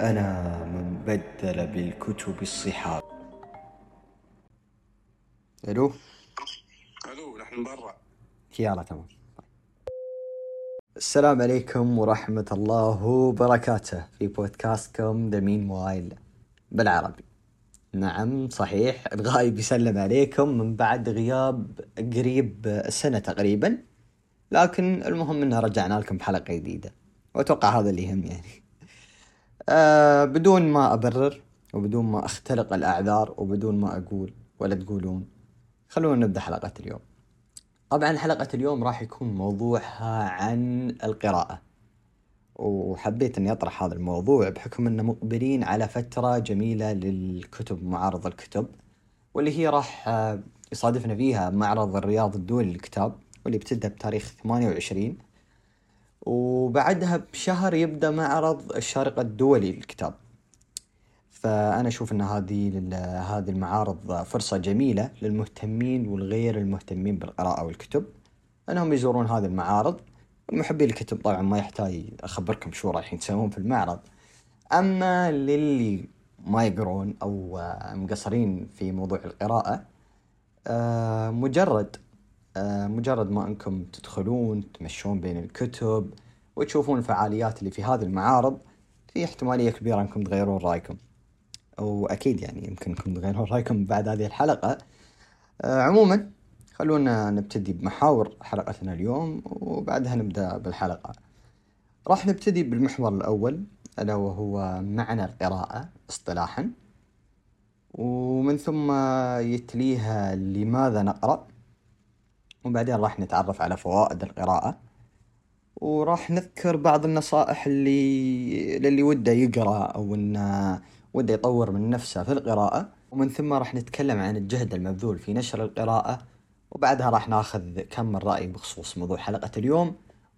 أنا من بدل بالكتب الصحاب ألو؟ ألو نحن برا. يلا تمام. السلام عليكم ورحمة الله وبركاته في بودكاستكم ذا مين وايل بالعربي. نعم صحيح الغايب يسلم عليكم من بعد غياب قريب سنة تقريبا لكن المهم انه رجعنا لكم بحلقة جديدة. وأتوقع هذا اللي يهم يعني. آه بدون ما أبرر وبدون ما اختلق الأعذار وبدون ما أقول ولا تقولون. خلونا نبدأ حلقة اليوم. طبعا حلقة اليوم راح يكون موضوعها عن القراءة. وحبيت إني أطرح هذا الموضوع بحكم ان مقبلين على فترة جميلة للكتب معارض الكتب واللي هي راح آه، يصادفنا فيها معرض الرياض الدولي للكتاب واللي بتبدأ بتاريخ 28 وبعدها بشهر يبدأ معرض الشارقة الدولي للكتاب. فأنا أشوف إن هذه هذه المعارض فرصة جميلة للمهتمين والغير المهتمين بالقراءة والكتب. أنهم يزورون هذه المعارض. المحبين الكتب طبعا ما يحتاج أخبركم شو راح يسوون في المعرض. أما للي ما يقرون أو مقصرين في موضوع القراءة آه، مجرد مجرد ما أنكم تدخلون تمشون بين الكتب وتشوفون الفعاليات اللي في هذه المعارض في احتمالية كبيرة أنكم تغيرون رأيكم. وأكيد يعني يمكنكم تغيرون رأيكم بعد هذه الحلقة. آه، عموما خلونا نبتدي بمحاور حلقتنا اليوم وبعدها نبدأ بالحلقة. راح نبتدي بالمحور الأول ألا وهو معنى القراءة اصطلاحا. ومن ثم يتليها لماذا نقرأ؟ وبعدين راح نتعرف على فوائد القراءة. وراح نذكر بعض النصائح اللي للي وده يقرأ أو إنه وده يطور من نفسه في القراءة. ومن ثم راح نتكلم عن الجهد المبذول في نشر القراءة. وبعدها راح ناخذ كم من رأي بخصوص موضوع حلقة اليوم.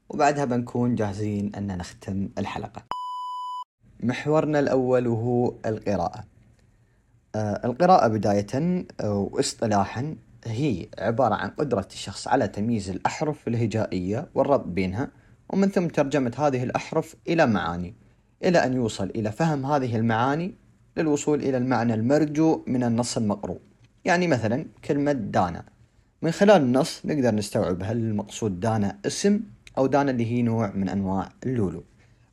وبعدها بنكون جاهزين أن نختم الحلقة. محورنا الأول وهو القراءة. آه، القراءة بداية واصطلاحا هي عبارة عن قدرة الشخص على تمييز الأحرف الهجائية والربط بينها ومن ثم ترجمة هذه الأحرف إلى معاني إلى أن يوصل إلى فهم هذه المعاني للوصول إلى المعنى المرجو من النص المقروء. يعني مثلا كلمة دانا. من خلال النص نقدر نستوعب هل المقصود دانا اسم أو دانا اللي هي نوع من أنواع اللولو.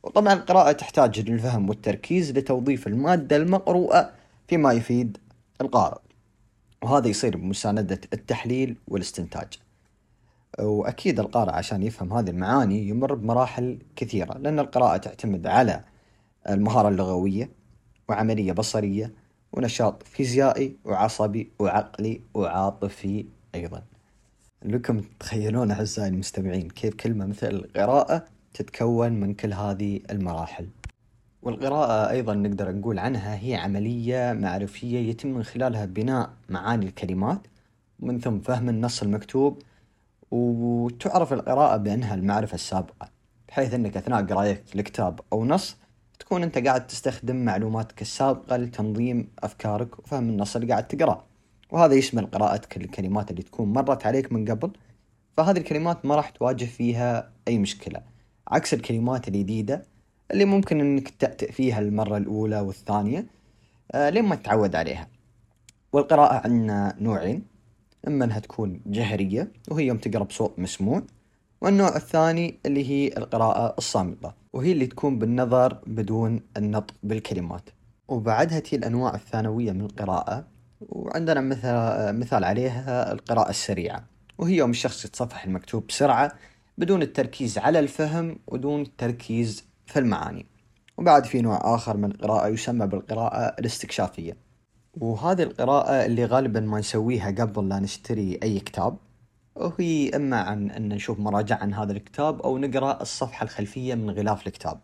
وطبعا القراءة تحتاج للفهم والتركيز لتوظيف المادة المقروءة فيما يفيد القارئ. وهذا يصير بمساندة التحليل والاستنتاج. وأكيد القارئ عشان يفهم هذه المعاني يمر بمراحل كثيرة لأن القراءة تعتمد على المهارة اللغوية وعملية بصرية ونشاط فيزيائي وعصبي وعقلي وعاطفي أيضا. لكم تتخيلون أعزائي المستمعين كيف كلمة مثل القراءة تتكون من كل هذه المراحل. والقراءة أيضا نقدر نقول عنها هي عملية معرفية يتم من خلالها بناء معاني الكلمات ومن ثم فهم النص المكتوب وتعرف القراءة بأنها المعرفة السابقة بحيث أنك أثناء قرايتك لكتاب أو نص تكون أنت قاعد تستخدم معلوماتك السابقة لتنظيم أفكارك وفهم النص اللي قاعد تقرأه. وهذا يشمل قراءتك الكلمات اللي تكون مرت عليك من قبل فهذه الكلمات ما راح تواجه فيها أي مشكلة عكس الكلمات الجديدة اللي ممكن أنك تأتئ فيها المرة الأولى والثانية آه، لين ما تتعود عليها. والقراءة عندنا نوعين إما أنها تكون جهرية وهي يوم تقرأ بصوت مسموع والنوع الثاني اللي هي القراءة الصامتة وهي اللي تكون بالنظر بدون النطق بالكلمات. وبعدها تي الأنواع الثانوية من القراءة وعندنا مثل مثال عليها القراءة السريعة. وهي يوم الشخص يتصفح المكتوب بسرعة بدون التركيز على الفهم ودون التركيز في المعاني. وبعد في نوع آخر من القراءة يسمى بالقراءة الاستكشافية. وهذه القراءة اللي غالبا ما نسويها قبل لا نشتري أي كتاب وهي إما عن أن نشوف مراجعة عن هذا الكتاب أو نقرأ الصفحة الخلفية من غلاف الكتاب.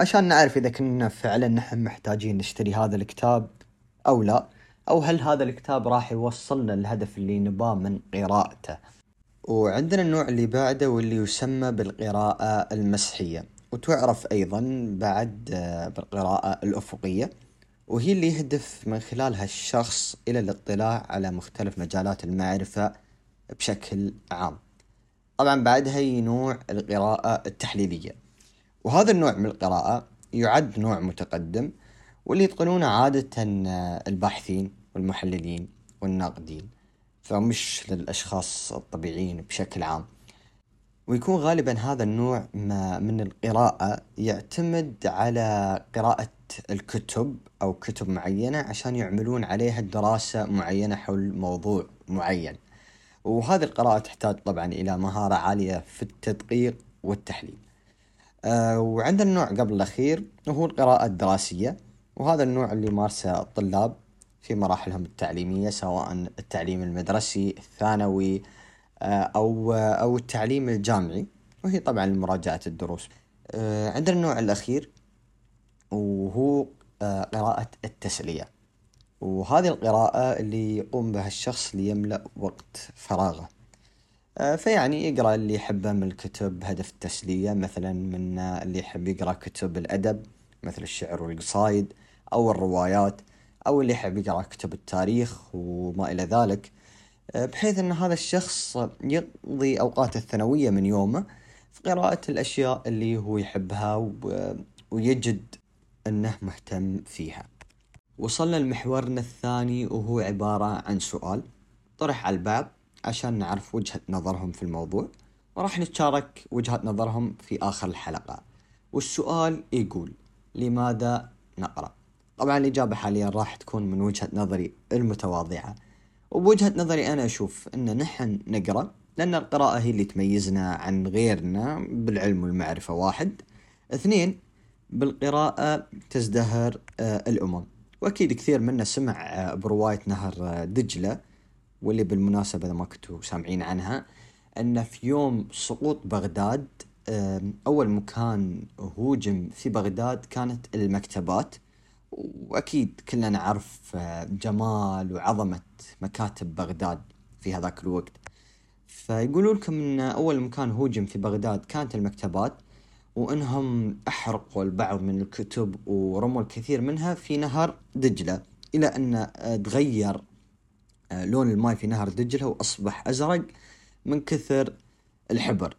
عشان نعرف إذا كنا فعلا نحن محتاجين نشتري هذا الكتاب أو لا أو هل هذا الكتاب راح يوصلنا للهدف اللي نباه من قراءته. وعندنا النوع اللي بعده واللي يسمى بالقراءة المسحية وتعرف أيضا بعد آه، بالقراءة الأفقية وهي اللي يهدف من خلالها الشخص إلى الاطلاع على مختلف مجالات المعرفة بشكل عام. طبعا بعدها هي نوع القراءة التحليلية. وهذا النوع من القراءة يعد نوع متقدم واللي يتقنونه عادة آه، الباحثين والمحللين والناقدين فمش للأشخاص الطبيعيين بشكل عام. ويكون غالبا هذا النوع من القراءة يعتمد على قراءة الكتب أو كتب معينة عشان يعملون عليها دراسة معينة حول موضوع معين. وهذه القراءة تحتاج طبعا إلى مهارة عالية في التدقيق والتحليل. أه وعندنا النوع قبل الأخير وهو القراءة الدراسية. وهذا النوع اللي يمارسه الطلاب في مراحلهم التعليمية سواء التعليم المدرسي الثانوي أو أو التعليم الجامعي وهي طبعا مراجعة الدروس. أه عندنا النوع الأخير وهو آه، قراءة التسلية. وهذه القراءة اللي يقوم بها الشخص ليملأ وقت فراغه. آه، فيعني يقرأ اللي يحبه من الكتب بهدف التسلية مثلا من اللي يحب يقرأ كتب الأدب مثل الشعر والقصايد أو الروايات أو اللي يحب يقرأ كتب التاريخ وما إلى ذلك. آه، بحيث أن هذا الشخص يقضي أوقاته الثانوية من يومه في قراءة الأشياء اللي هو يحبها ويجد أنه مهتم فيها. وصلنا لمحورنا الثاني وهو عبارة عن سؤال. طرح على البعض عشان نعرف وجهة نظرهم في الموضوع. وراح نتشارك وجهة نظرهم في آخر الحلقة. والسؤال يقول لماذا نقرأ؟ طبعا الإجابة حاليا راح تكون من وجهة نظري المتواضعة. وبوجهة نظري أنا أشوف أن نحن نقرأ لأن القراءة هي اللي تميزنا عن غيرنا بالعلم والمعرفة واحد. اثنين بالقراءة تزدهر آه، الأمم. وأكيد كثير منا سمع آه، برواية نهر آه، دجلة واللي بالمناسبة إذا ما كنتوا سامعين عنها أن في يوم سقوط بغداد أول مكان هوجم في بغداد كانت المكتبات. وأكيد كلنا نعرف جمال وعظمة مكاتب بغداد في هذاك الوقت فيقولوا لكم أن أول مكان هوجم في بغداد كانت المكتبات وإنهم أحرقوا البعض من الكتب ورموا الكثير منها في نهر دجلة إلى أن تغير آه، لون الماء في نهر دجلة وأصبح أزرق من كثر الحبر.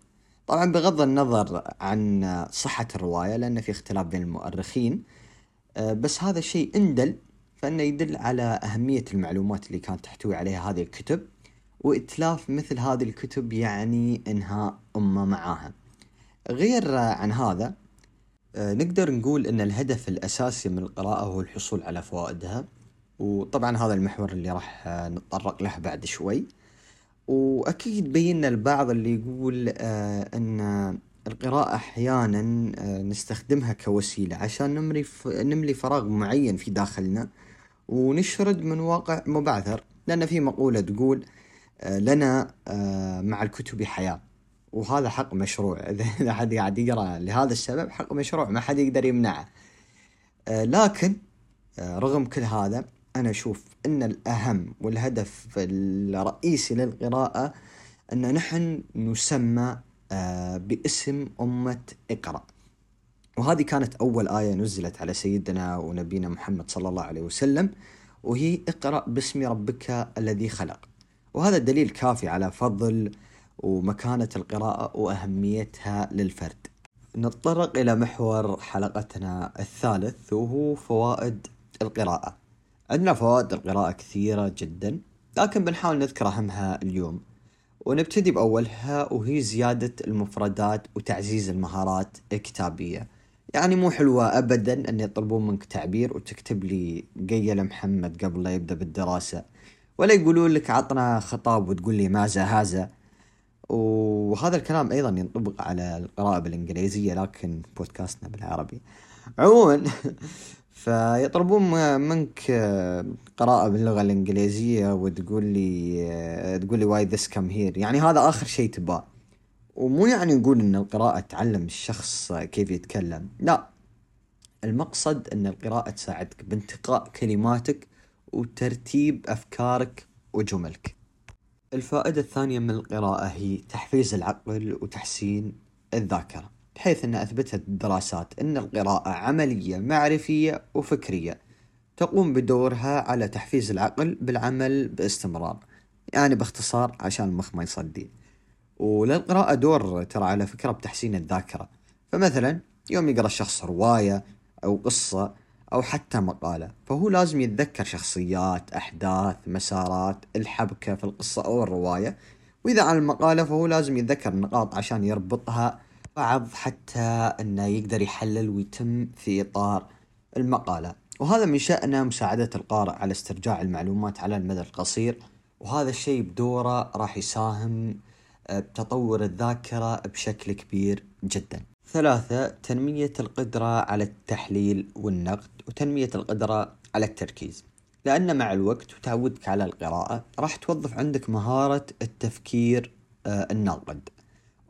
طبعا بغض النظر عن صحة الرواية لأن في اختلاف بين المؤرخين آه، بس هذا الشيء اندل فإنه يدل على أهمية المعلومات اللي كانت تحتوي عليها هذه الكتب وإتلاف مثل هذه الكتب يعني إنهاء أمة معاها. غير عن هذا آه، نقدر نقول إن الهدف الأساسي من القراءة هو الحصول على فوائدها وطبعا هذا المحور اللي راح آه، نتطرق له بعد شوي. وأكيد بينا البعض اللي يقول آه، إن القراءة أحيانا نستخدمها كوسيلة عشان نمري نملي فراغ معين في داخلنا ونشرد من واقع مبعثر. لأن في مقولة تقول لنا مع الكتب حياة. وهذا حق مشروع. إذا حد قاعد يقرأ لهذا السبب حق مشروع ما حد يقدر يمنعه. آه، لكن آه، رغم كل هذا أنا أشوف إن الأهم والهدف الرئيسي للقراءة أن نحن نسمى آه، باسم أمة اقرأ. وهذه كانت أول آية نزلت على سيدنا ونبينا محمد صلى الله عليه وسلم وهي اقرأ باسم ربك الذي خلق. وهذا دليل كافي على فضل ومكانة القراءة وأهميتها للفرد. نتطرق إلى محور حلقتنا الثالث وهو فوائد القراءة. عندنا فوائد القراءة كثيرة جدا لكن بنحاول نذكر أهمها اليوم. ونبتدي بأولها وهي زيادة المفردات وتعزيز المهارات الكتابية. يعني مو حلوة أبدا أن يطلبون منك تعبير وتكتب لي قيل محمد قبل لا يبدأ بالدراسة ولا يقولون لك عطنا خطاب وتقول لي ماذا هذا وهذا الكلام أيضا ينطبق على القراءة بالإنجليزية لكن بودكاستنا بالعربي. عموما فيطلبون منك قراءة باللغة الإنجليزية وتقول لي تقول لي why this come here يعني هذا آخر شيء تباه ومو يعني نقول إن القراءة تعلم الشخص كيف يتكلم. لا. المقصد إن القراءة تساعدك بانتقاء كلماتك وترتيب أفكارك وجملك. الفائدة الثانية من القراءة هي تحفيز العقل وتحسين الذاكرة. بحيث أن أثبتت الدراسات أن القراءة عملية معرفية وفكرية. تقوم بدورها على تحفيز العقل بالعمل باستمرار. يعني باختصار عشان المخ ما يصدي. وللقراءة دور ترى على فكرة بتحسين الذاكرة. فمثلا يوم يقرأ الشخص رواية أو قصة أو حتى مقالة فهو لازم يتذكر شخصيات أحداث مسارات الحبكة في القصة أو الرواية. وإذا عن المقالة فهو لازم يتذكر النقاط عشان يربطها بعض حتى أنه يقدر يحلل ويتم في إطار المقالة. وهذا من شأنه مساعدة القارئ على استرجاع المعلومات على المدى القصير. وهذا الشيء بدوره راح يساهم آه، بتطور الذاكرة بشكل كبير جدا. ثلاثة تنمية القدرة على التحليل والنقد وتنمية القدرة على التركيز. لأن مع الوقت وتعودك على القراءة راح توظف عندك مهارة التفكير آه، الناقد.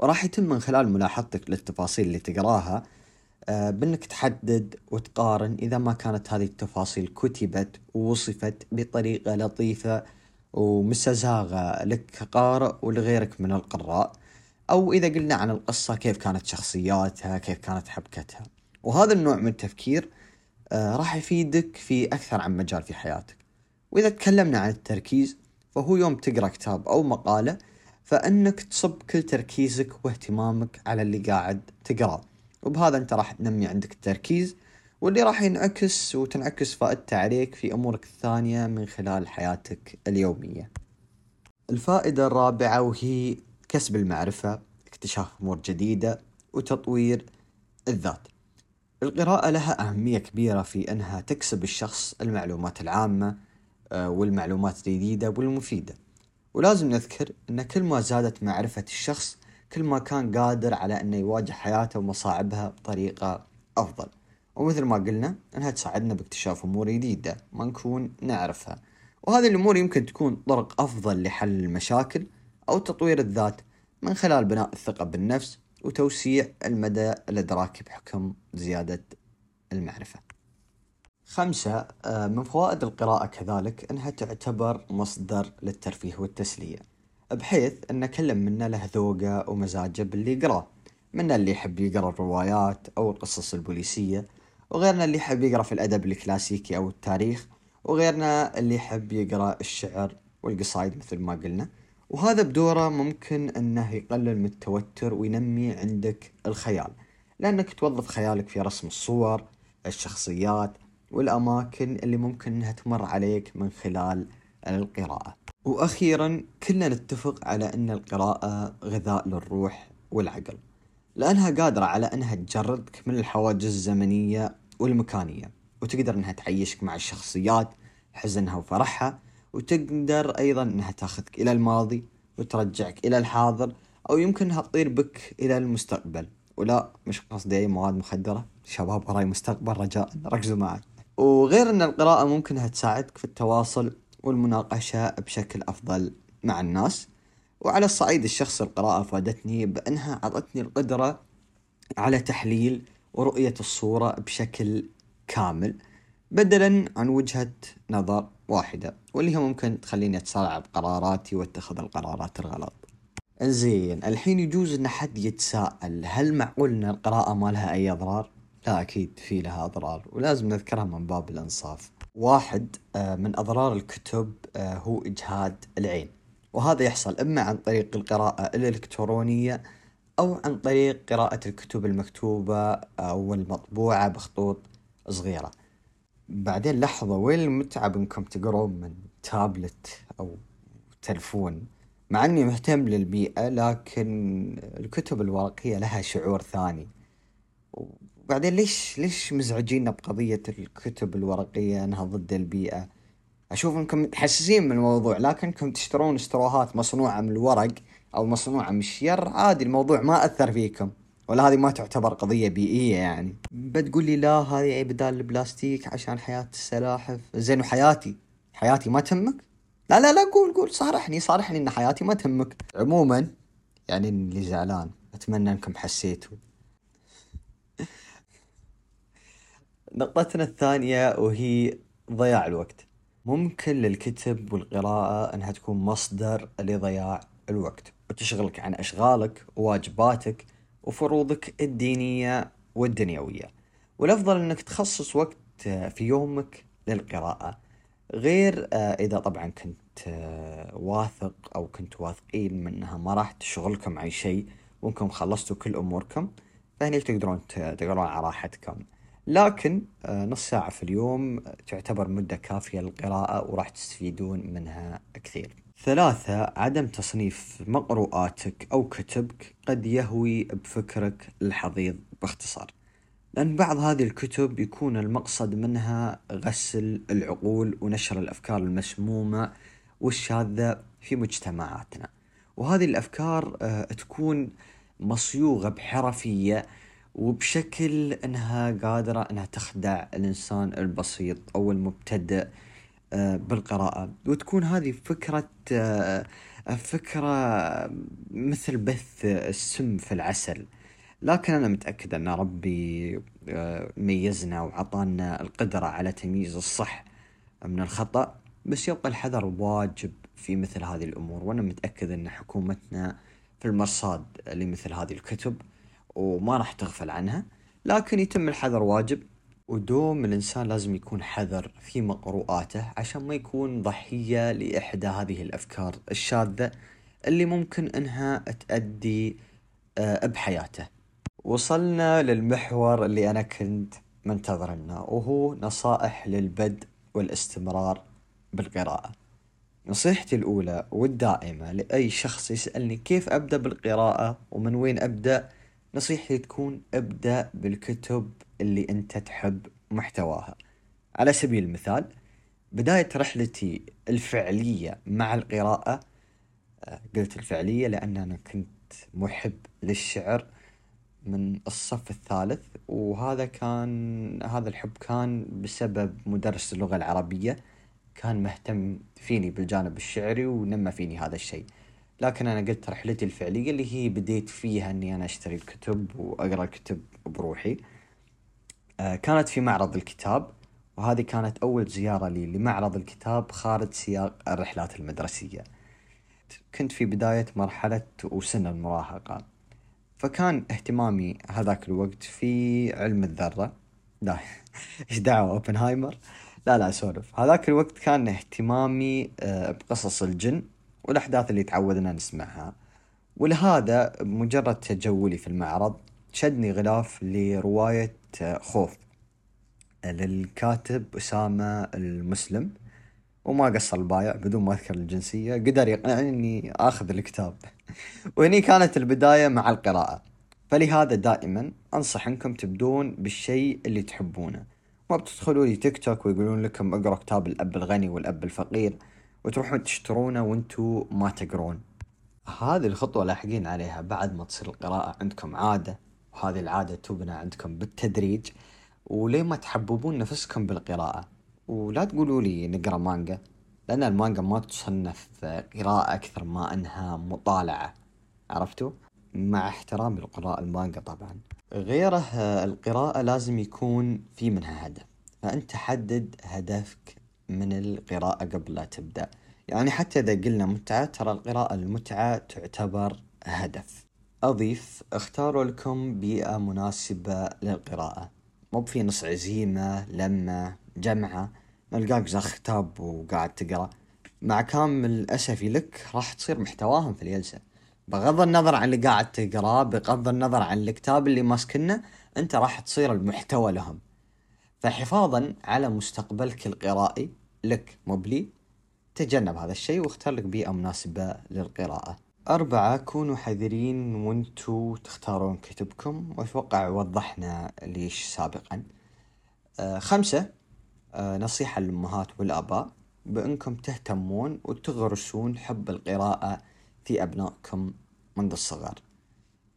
وراح يتم من خلال ملاحظتك للتفاصيل اللي تقراها آه، بأنك تحدد وتقارن إذا ما كانت هذه التفاصيل كتبت ووصفت بطريقة لطيفة ومستزاغة لك كقارئ ولغيرك من القراء أو إذا قلنا عن القصة كيف كانت شخصياتها كيف كانت حبكتها. وهذا النوع من التفكير آه راح يفيدك في أكثر عن مجال في حياتك. وإذا تكلمنا عن التركيز فهو يوم تقرأ كتاب أو مقالة فإنك تصب كل تركيزك واهتمامك على اللي قاعد تقرأه وبهذا أنت راح تنمي عندك التركيز واللي راح ينعكس وتنعكس فائدته عليك في أمورك الثانية من خلال حياتك اليومية. الفائدة الرابعة وهي كسب المعرفة اكتشاف أمور جديدة وتطوير الذات. القراءة لها أهمية كبيرة في أنها تكسب الشخص المعلومات العامة آه، والمعلومات الجديدة والمفيدة. ولازم نذكر أن كل ما زادت معرفة الشخص كل ما كان قادر على أنه يواجه حياته ومصاعبها بطريقة أفضل. ومثل ما قلنا أنها تساعدنا باكتشاف أمور جديدة ما نكون نعرفها. وهذه الأمور يمكن تكون طرق أفضل لحل المشاكل أو تطوير الذات من خلال بناء الثقة بالنفس وتوسيع المدى الإدراكي بحكم زيادة المعرفة. خمسة آه، من فوائد القراءة كذلك أنها تعتبر مصدر للترفيه والتسلية بحيث أن كل منا له ذوقه ومزاجه باللي يقرأه منا اللي يحب يقرأ الروايات أو القصص البوليسية وغيرنا اللي يحب يقرأ في الأدب الكلاسيكي أو التاريخ وغيرنا اللي يحب يقرأ الشعر والقصايد مثل ما قلنا. وهذا بدوره ممكن إنه يقلل من التوتر وينمي عندك الخيال لأنك توظف خيالك في رسم الصور الشخصيات والأماكن اللي ممكن إنها تمر عليك من خلال القراءة. وأخيرا كلنا نتفق على إن القراءة غذاء للروح والعقل لأنها قادرة على إنها تجردك من الحواجز الزمنية والمكانية وتقدر إنها تعيشك مع الشخصيات حزنها وفرحها وتقدر أيضا أنها تاخذك إلى الماضي وترجعك إلى الحاضر أو يمكن أنها تطير بك إلى المستقبل. ولا مش قصدي أي مواد مخدرة. شباب وراي مستقبل. رجاء. ركزوا معي وغير أن القراءة ممكن أنها تساعدك في التواصل والمناقشة بشكل أفضل مع الناس وعلى الصعيد الشخصي القراءة فادتني بأنها أعطتني القدرة على تحليل ورؤية الصورة بشكل كامل بدلا عن وجهة نظر واحدة واللي هي ممكن تخليني أتسارع بقراراتي وأتخذ القرارات الغلط زين الحين يجوز إن حد يتساءل هل معقول إن القراءة ما لها أي أضرار؟ لا أكيد في لها أضرار ولازم نذكرها من باب الأنصاف. واحد آه، من أضرار الكتب آه، هو إجهاد العين وهذا يحصل إما عن طريق القراءة الإلكترونية أو عن طريق قراءة الكتب المكتوبة أو المطبوعة بخطوط صغيرة. بعدين لحظة وين المتعة إنكم تقرون من تابلت أو تلفون مع إني مهتم للبيئة لكن الكتب الورقية لها شعور ثاني وبعدين ليش ليش مزعجين بقضية الكتب الورقية أنها ضد البيئة؟ أشوف إنكم متحسسين من الموضوع لكنكم تشترون استروهات مصنوعة من الورق أو مصنوعة من الشير عادي الموضوع ما أثر فيكم ولا هذه ما تعتبر قضية بيئية يعني. بتقول لي لا هذه بدال البلاستيك عشان حياة السلاحف. زين وحياتي؟ حياتي ما تهمك؟ لا لا لا قول قول صارحني صارحني إن حياتي ما تهمك. عموما يعني اللي زعلان أتمنى إنكم حسيتوا. نقطتنا الثانية وهي ضياع الوقت. ممكن للكتب والقراءة أنها تكون مصدر لضياع الوقت. وتشغلك عن أشغالك وواجباتك وفروضك الدينية والدنيوية. والأفضل أنك تخصص وقت في يومك للقراءة. غير آه، إذا طبعا كنت آه، واثق أو كنت واثقين من أنها ما راح تشغلكم عن شيء وأنكم خلصتوا كل أموركم فهني تقدرون تقرون على راحتكم. لكن آه، نص ساعة في اليوم تعتبر مدة كافية للقراءة وراح تستفيدون منها كثير. ثلاثة عدم تصنيف مقروءاتك أو كتبك قد يهوي بفكرك الحضيض باختصار. لأن بعض هذه الكتب يكون المقصد منها غسل العقول ونشر الأفكار المسمومة والشاذة في مجتمعاتنا. وهذه الأفكار آه، تكون مصيوغة بحرفية وبشكل انها قادرة انها تخدع الانسان البسيط أو المبتدئ آه، بالقراءة. وتكون هذه فكرة آه، فكرة مثل بث السم في العسل. لكن أنا متأكد أن ربي آه، ميزنا وعطانا القدرة على تمييز الصح من الخطأ. بس يبقى الحذر واجب في مثل هذه الأمور. وأنا متأكد أن حكومتنا في المرصاد لمثل هذه الكتب وما راح تغفل عنها لكن يتم الحذر واجب. ودوم الإنسان لازم يكون حذر في مقروءاته عشان ما يكون ضحية لإحدى هذه الأفكار الشاذة اللي ممكن إنها تأدي آه، بحياته. وصلنا للمحور اللي أنا كنت منتظر منه وهو نصائح للبدء والاستمرار بالقراءة. نصيحتي الأولى والدائمة لأي شخص يسألني كيف أبدأ بالقراءة ومن وين أبدأ نصيحتي تكون ابدأ بالكتب اللي أنت تحب محتواها. على سبيل المثال بداية رحلتي الفعلية مع القراءة آه، قلت الفعلية لأن أنا كنت محب للشعر من الصف الثالث وهذا كان هذا الحب كان بسبب مدرس اللغة العربية كان مهتم فيني بالجانب الشعري ونمى فيني هذا الشيء. لكن أنا قلت رحلتي الفعلية اللي هي بديت فيها أني أنا أشتري الكتب وأقرأ الكتب بروحي. آه، كانت في معرض الكتاب وهذه كانت أول زيارة لي لمعرض الكتاب خارج سياق الرحلات المدرسية. كنت في بداية مرحلة وسن المراهقة. فكان اهتمامي هذاك الوقت في علم الذرة. لا إيش دعوة أوبنهايمر؟ لا لا سولف هذاك الوقت كان اهتمامي آه، بقصص الجن. والأحداث اللي تعودنا نسمعها. ولهذا مجرد تجولي في المعرض شدني غلاف لرواية خوف للكاتب أسامة المسلم. وما قصر البايع بدون ما أذكر الجنسية. قدر يقنعني أني آخذ الكتاب. وهني كانت البداية مع القراءة. فلهذا دائما أنصح أنكم تبدون بالشيء اللي تحبونه. ما بتدخلوا لي تيك توك ويقولون لكم اقرأ كتاب الأب الغني والأب الفقير. وتروحون تشترونه وانتو ما تقرون. هذه الخطوة لاحقين عليها بعد ما تصير القراءة عندكم عادة وهذه العادة تبنى عندكم بالتدريج وليه ما تحببون نفسكم بالقراءة. ولا تقولوا لي نقرأ مانجا لأن المانجا ما تصنف قراءة أكثر ما أنها مطالعة. عرفتوا؟ مع احترامي لقراء المانجا طبعا. غيره القراءة لازم يكون في منها هدف فأنت حدد هدفك من القراءة قبل لا تبدأ. يعني حتى إذا قلنا متعة ترى القراءة المتعة تعتبر هدف. أضيف اختاروا لكم بيئة مناسبة للقراءة. مو في نص عزيمة لمة جمعة. نلقاك كتاب وقاعد تقرأ. مع كامل أسفي لك راح تصير محتواهم في الجلسة. بغض النظر عن اللي قاعد تقراه بغض النظر عن الكتاب اللي ماسكنه أنت راح تصير المحتوى لهم. فحفاظا على مستقبلك القرائي لك مبلي تجنب هذا الشيء واختار لك بيئة مناسبة للقراءة. أربعة كونوا حذرين وانتو تختارون كتبكم وأتوقع وضحنا ليش سابقا. آه خمسة آه نصيحة للأمهات والآباء. بأنكم تهتمون وتغرسون حب القراءة في أبنائكم منذ الصغر.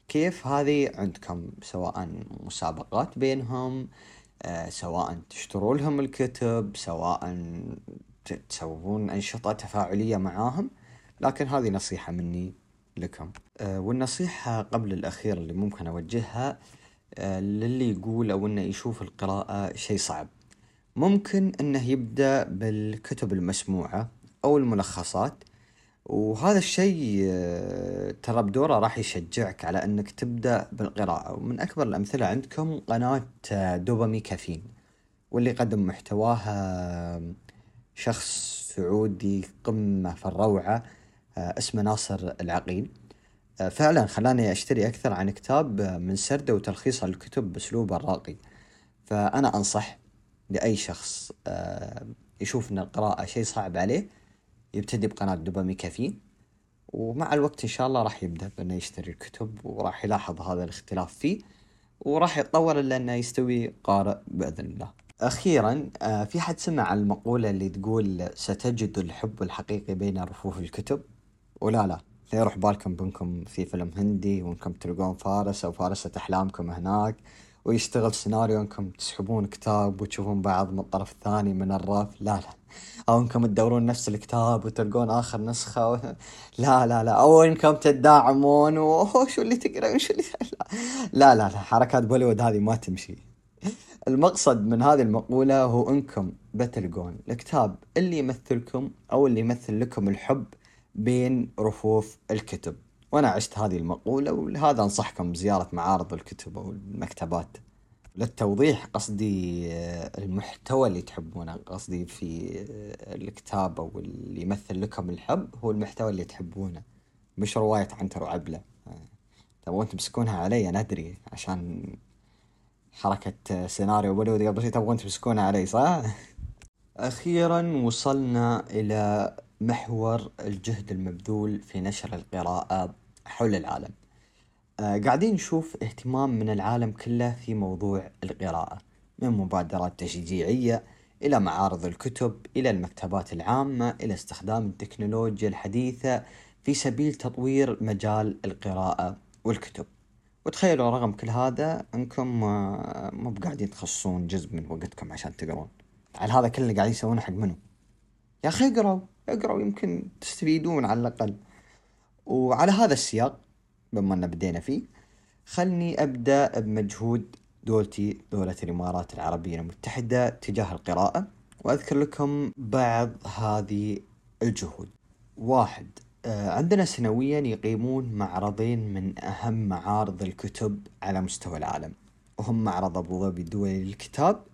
كيف؟ هذه عندكم سواء مسابقات بينهم سواء تشتروا لهم الكتب سواء تسوون أنشطة تفاعلية معاهم لكن هذه نصيحة مني لكم. آه، والنصيحة قبل الأخيرة اللي ممكن أوجهها آه، للي يقول أو إنه يشوف القراءة شيء صعب. ممكن إنه يبدأ بالكتب المسموعة أو الملخصات وهذا الشيء آه، ترى بدوره راح يشجعك على إنك تبدأ بالقراءة. ومن أكبر الأمثلة عندكم قناة آه، دوبامي كافين واللي قدم محتواها شخص سعودي قمة في الروعة آه، اسمه ناصر العقيل. فعلا خلاني أشتري أكثر عن كتاب من سرده وتلخيصه للكتب بأسلوبه الراقي. فأنا أنصح لأي شخص آه، يشوف أن القراءة شيء صعب عليه. يبتدي بقناة دوبامي كافيين ومع الوقت إن شاء الله راح يبدأ بأنه يشتري الكتب وراح يلاحظ هذا الاختلاف فيه وراح يتطور إلا أنه يستوي قارئ بإذن الله. أخيرا آه، في حد سمع المقولة اللي تقول ستجد الحب الحقيقي بين رفوف الكتب؟ ولا لا. لا يروح بالكم بأنكم في فيلم هندي وأنكم تلقون فارس أو فارسة أحلامكم هناك. ويشتغل سيناريو انكم تسحبون كتاب وتشوفون بعض من الطرف الثاني من الرف لا لا. أو انكم تدورون نفس الكتاب وتلقون آخر نسخة و... لا لا لا. أو انكم تداعمون و شو اللي تقرا وشو اللي لا لا لا. حركات بوليوود هذه ما تمشي. المقصد من هذه المقولة هو انكم بتلقون الكتاب اللي يمثلكم أو اللي يمثل لكم الحب بين رفوف الكتب. وأنا عشت هذه المقولة ولهذا أنصحكم بزيارة معارض الكتب أو المكتبات للتوضيح قصدي آه، المحتوى اللي تحبونه. قصدي في آه، الكتاب أو اللي يمثل لكم الحب هو المحتوى اللي تحبونه مش رواية عنتر وعبلة آه، تبغون تمسكونها علي؟ أنا أدري عشان حركة سيناريو بوليوود قبل شوي. تبغون تمسكونها علي صح؟ أخيرا وصلنا إلى محور الجهد المبذول في نشر القراءة حول العالم. آه قاعدين نشوف اهتمام من العالم كله في موضوع القراءة من مبادرات تشجيعية إلى معارض الكتب إلى المكتبات العامة إلى استخدام التكنولوجيا الحديثة في سبيل تطوير مجال القراءة والكتب. وتخيلوا رغم كل هذا أنكم آه، مو بقاعدين تخصصون جزء من وقتكم عشان تقرون. على هذا كله قاعدين يسوونه حق منو؟ يا أخي اقروا اقروا يمكن تستفيدون على الأقل. وعلى هذا السياق بما أن بدينا فيه خلني أبدأ بمجهود دولتي دولة الإمارات العربية المتحدة تجاه القراءة وأذكر لكم بعض هذه الجهود. واحد آه، عندنا سنويا يقيمون معرضين من أهم معارض الكتب على مستوى العالم. وهم معرض أبو ظبي الدولي للكتاب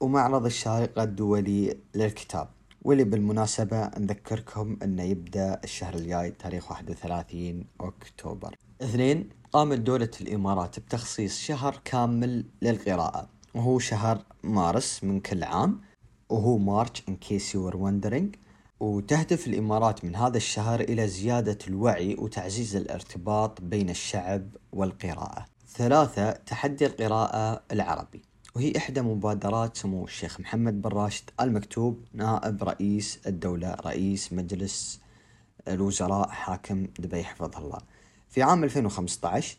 ومعرض الشارقة الدولي للكتاب. واللي بالمناسبة نذكركم أنه يبدأ الشهر الجاي تاريخ 31 أكتوبر. اثنين قامت دولة الإمارات بتخصيص شهر كامل للقراءة وهو شهر مارس من كل عام وهو مارش in case you were wondering. وتهدف الإمارات من هذا الشهر إلى زيادة الوعي وتعزيز الارتباط بين الشعب والقراءة. ثلاثة تحدي القراءة العربي. وهي إحدى مبادرات سمو الشيخ محمد بن راشد المكتوب نائب رئيس الدولة رئيس مجلس الوزراء حاكم دبي حفظه الله. في عام 2015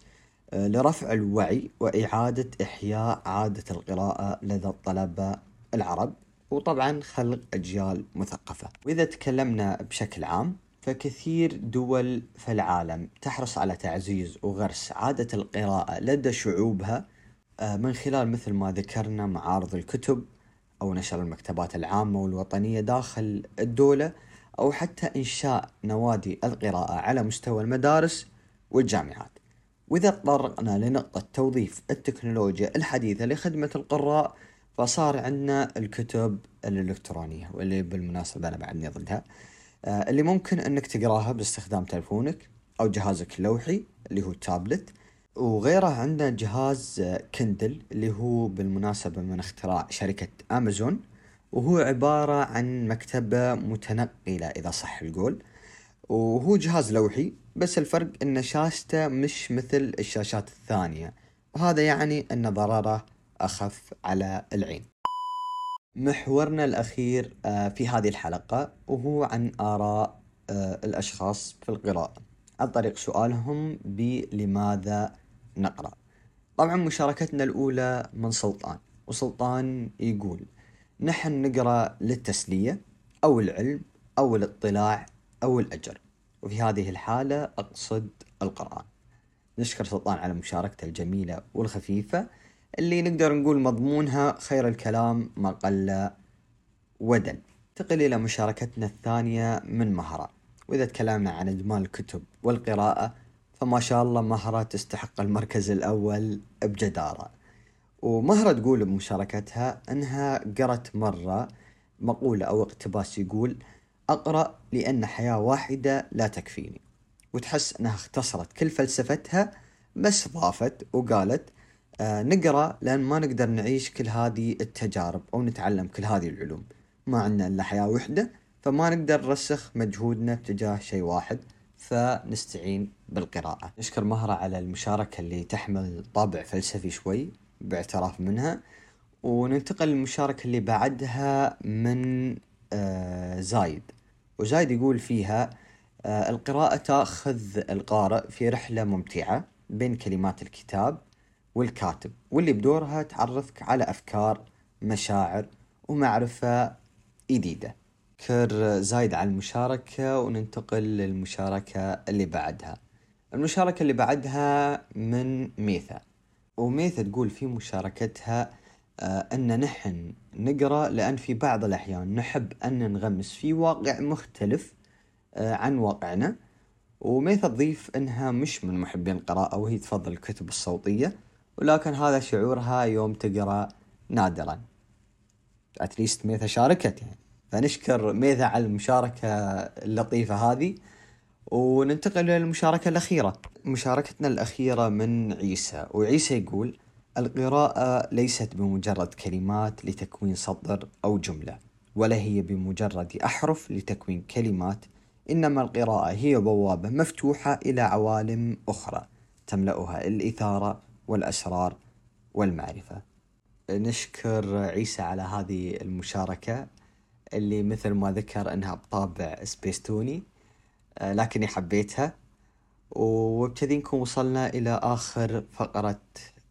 آه، لرفع الوعي وإعادة إحياء عادة القراءة لدى الطلبة العرب وطبعا خلق أجيال مثقفة. وإذا تكلمنا بشكل عام فكثير دول في العالم تحرص على تعزيز وغرس عادة القراءة لدى شعوبها من خلال مثل ما ذكرنا معارض الكتب أو نشر المكتبات العامة والوطنية داخل الدولة أو حتى إنشاء نوادي القراءة على مستوى المدارس والجامعات. وإذا تطرقنا لنقطة توظيف التكنولوجيا الحديثة لخدمة القراء فصار عندنا الكتب الإلكترونية واللي بالمناسبة أنا بعدني ضدها آه، اللي ممكن أنك تقراها باستخدام تلفونك أو جهازك اللوحي اللي هو التابلت. وغيره عندنا جهاز كندل اللي هو بالمناسبة من اختراع شركة أمازون وهو عبارة عن مكتبة متنقلة إذا صح القول. وهو جهاز لوحي بس الفرق إن شاشته مش مثل الشاشات الثانية. وهذا يعني إن ضرره أخف على العين. محورنا الأخير آه، في هذه الحلقة وهو عن آراء آه، الأشخاص في القراءة. عن طريق سؤالهم بلماذا نقرأ. طبعا مشاركتنا الأولى من سلطان وسلطان يقول نحن نقرأ للتسلية أو العلم أو الاطلاع أو الأجر. وفي هذه الحالة أقصد القرآن. نشكر سلطان على مشاركته الجميلة والخفيفة اللي نقدر نقول مضمونها خير الكلام ما قل ودل. انتقل إلى مشاركتنا الثانية من مهرة وإذا تكلمنا عن إدمان الكتب والقراءة فما شاء الله مهرة تستحق المركز الأول بجدارة. ومهرة تقول بمشاركتها أنها قرت مرة مقولة أو اقتباس يقول أقرأ لأن حياة واحدة لا تكفيني وتحس أنها اختصرت كل فلسفتها بس ضافت وقالت آه نقرأ لأن ما نقدر نعيش كل هذه التجارب أو نتعلم كل هذه العلوم. ما عندنا إلا حياة وحدة فما نقدر نرسخ مجهودنا تجاه شيء واحد فنستعين بالقراءة. نشكر مهرة على المشاركة اللي تحمل طابع فلسفي شوي باعتراف منها وننتقل للمشاركة اللي بعدها من آه زايد. وزايد يقول فيها آه القراءة تأخذ القارئ في رحلة ممتعة بين كلمات الكتاب والكاتب واللي بدورها تعرفك على أفكار مشاعر ومعرفة جديدة كر زايد على المشاركة وننتقل للمشاركة اللي بعدها. المشاركة اللي بعدها من ميثا. وميثا تقول في مشاركتها آه أن نحن نقرأ لأن في بعض الأحيان نحب أن ننغمس في واقع مختلف آه عن واقعنا. وميثا تضيف أنها مش من محبين القراءة وهي تفضل الكتب الصوتية. ولكن هذا شعورها يوم تقرأ نادرا. اتليست ميثا شاركت يعني. فنشكر ميثا على المشاركة اللطيفة هذه وننتقل للمشاركة الأخيرة. مشاركتنا الأخيرة من عيسى وعيسى يقول القراءة ليست بمجرد كلمات لتكوين سطر أو جملة ولا هي بمجرد أحرف لتكوين كلمات إنما القراءة هي بوابة مفتوحة إلى عوالم أخرى تملأها الإثارة والأسرار والمعرفة. نشكر عيسى على هذه المشاركة. اللي مثل ما ذكر انها بطابع سبيستوني آه، لكني حبيتها وبكذي نكون وصلنا إلى آخر فقرة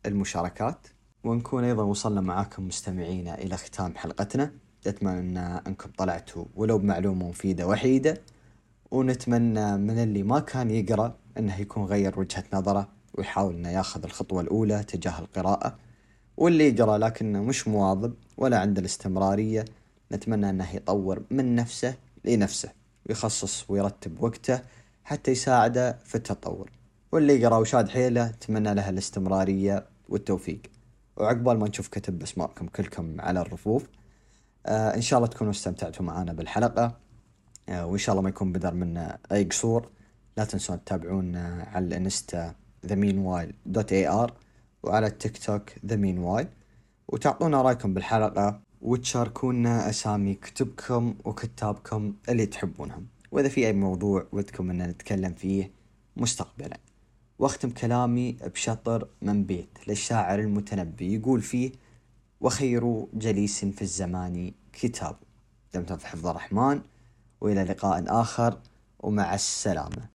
المشاركات. ونكون أيضا وصلنا معاكم مستمعينا إلى ختام حلقتنا. نتمنى أنكم طلعتوا ولو بمعلومة مفيدة وحيدة. ونتمنى من اللي ما كان يقرأ إنه يكون غير وجهة نظره ويحاول إنه ياخذ الخطوة الأولى تجاه القراءة. واللي يقرأ لكنه مش مواظب ولا عنده الاستمرارية نتمنى أنه يطور من نفسه لنفسه ويخصص ويرتب وقته حتى يساعده في التطور. واللي يقرأ وشاد حيله اتمنى له الاستمرارية والتوفيق. وعقبال ما نشوف كتب أسماءكم كلكم على الرفوف آه إن شاء الله تكونوا استمتعتوا معنا بالحلقة. آه وإن شاء الله ما يكون بدر منا أي قصور لا تنسون تتابعونا على الانستا themeanwhile.ar وعلى التيك توك themeanwhile وتعطونا رأيكم بالحلقة. وتشاركونا أسامي كتبكم وكتابكم اللي تحبونهم. وإذا في أي موضوع ودكم أن نتكلم فيه مستقبلا. واختم كلامي بشطر من بيت للشاعر المتنبي يقول فيه وخير جليس في الزمان كتاب. دمتم في حفظ الرحمن. وإلى لقاء آخر. ومع السلامة.